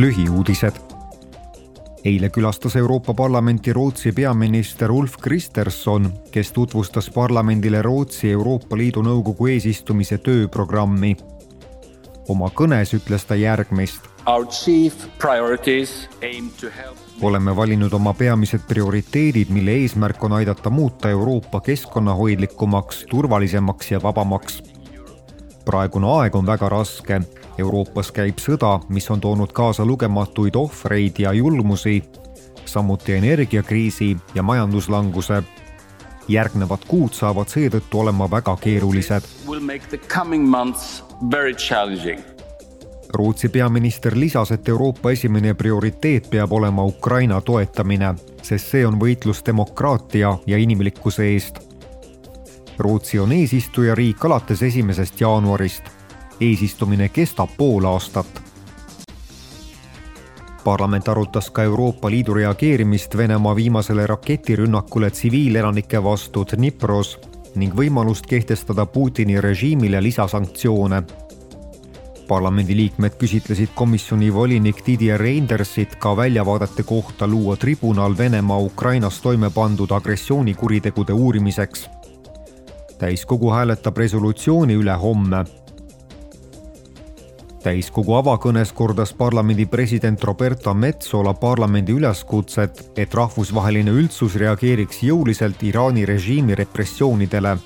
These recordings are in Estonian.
lühiuudised. eile külastas Euroopa Parlamenti Rootsi peaminister Ulf Kristersson, kes tutvustas parlamendile Rootsi Euroopa Liidu Nõukogu eesistumise tööprogrammi. oma kõnes ütles ta järgmist. Oleme valinud oma peamised prioriteedid, mille eesmärk on aidata muuta Euroopa keskkonnahoidlikumaks, turvalisemaks ja vabamaks. praegune aeg on väga raske. Euroopas käib sõda, mis on toonud kaasa lugematuid ohvreid ja julmusi, samuti energiakriisi ja majanduslanguse. järgnevad kuud saavad seetõttu olema väga keerulised. Rootsi peaminister lisas, et Euroopa esimene prioriteet peab olema Ukraina toetamine, sest see on võitlus demokraatia ja inimlikkuse eest. Rootsi on eesistujariik alates esimesest jaanuarist. Eesistumine kestab pool aastat. parlament arutas ka Euroopa Liidu reageerimist Venemaa viimasele raketirünnakule tsiviilelanike vastu Dnipros ning võimalust kehtestada Putini režiimile lisasanktsioone parlamendiliikmed küsitlesid komisjoni volinik Didier Reindersit ka väljavaadete kohta luua tribunal Venemaa Ukrainas toime pandud agressioonikuritegude uurimiseks. täiskogu hääletab resolutsiooni üle homme. Täiskogu avakõnes kordas parlamendi president Roberta Metsola parlamendi üleskutset, et rahvusvaheline üldsus reageeriks jõuliselt Iraani režiimi repressioonidele.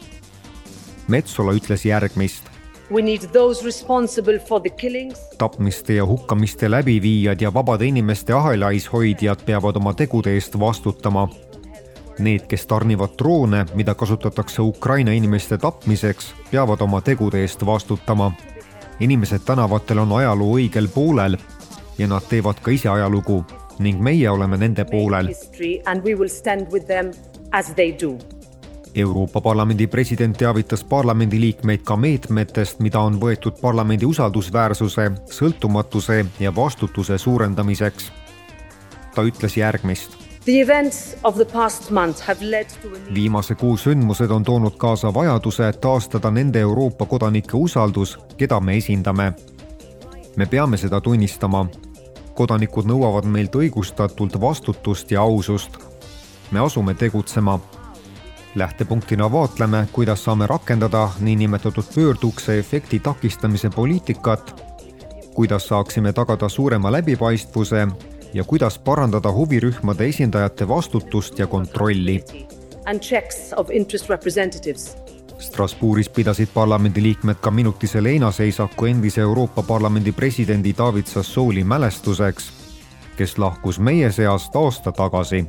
Metsola ütles järgmist tapmiste ja hukkamiste läbiviijad ja vabade inimeste ahelais hoidjad peavad oma tegude eest vastutama. Need, kes tarnivad droone, mida kasutatakse Ukraina inimeste tapmiseks, peavad oma tegude eest vastutama. Inimesed tänavatel on ajaloo õigel poolel ja nad teevad ka ise ajalugu ning meie oleme nende poolel. Euroopa Parlamendi president teavitas parlamendiliikmeid ka meetmetest, mida on võetud parlamendi usaldusväärsuse, sõltumatuse ja vastutuse suurendamiseks. ta ütles järgmist. Viimase kuu sündmused on toonud kaasa vajaduse taastada nende Euroopa kodanike usaldus, keda me esindame. me peame seda tunnistama. kodanikud nõuavad meilt õigustatult vastutust ja ausust. me asume tegutsema lähtepunktina vaatleme, kuidas saame rakendada niinimetatud pöördukse efekti takistamise poliitikat, kuidas saaksime tagada suurema läbipaistvuse ja kuidas parandada huvirühmade esindajate vastutust ja kontrolli. Strasbourgis pidasid parlamendiliikmed ka minutise leinaseisaku endise Euroopa Parlamendi presidendi David Sassooli mälestuseks, kes lahkus meie seast aasta tagasi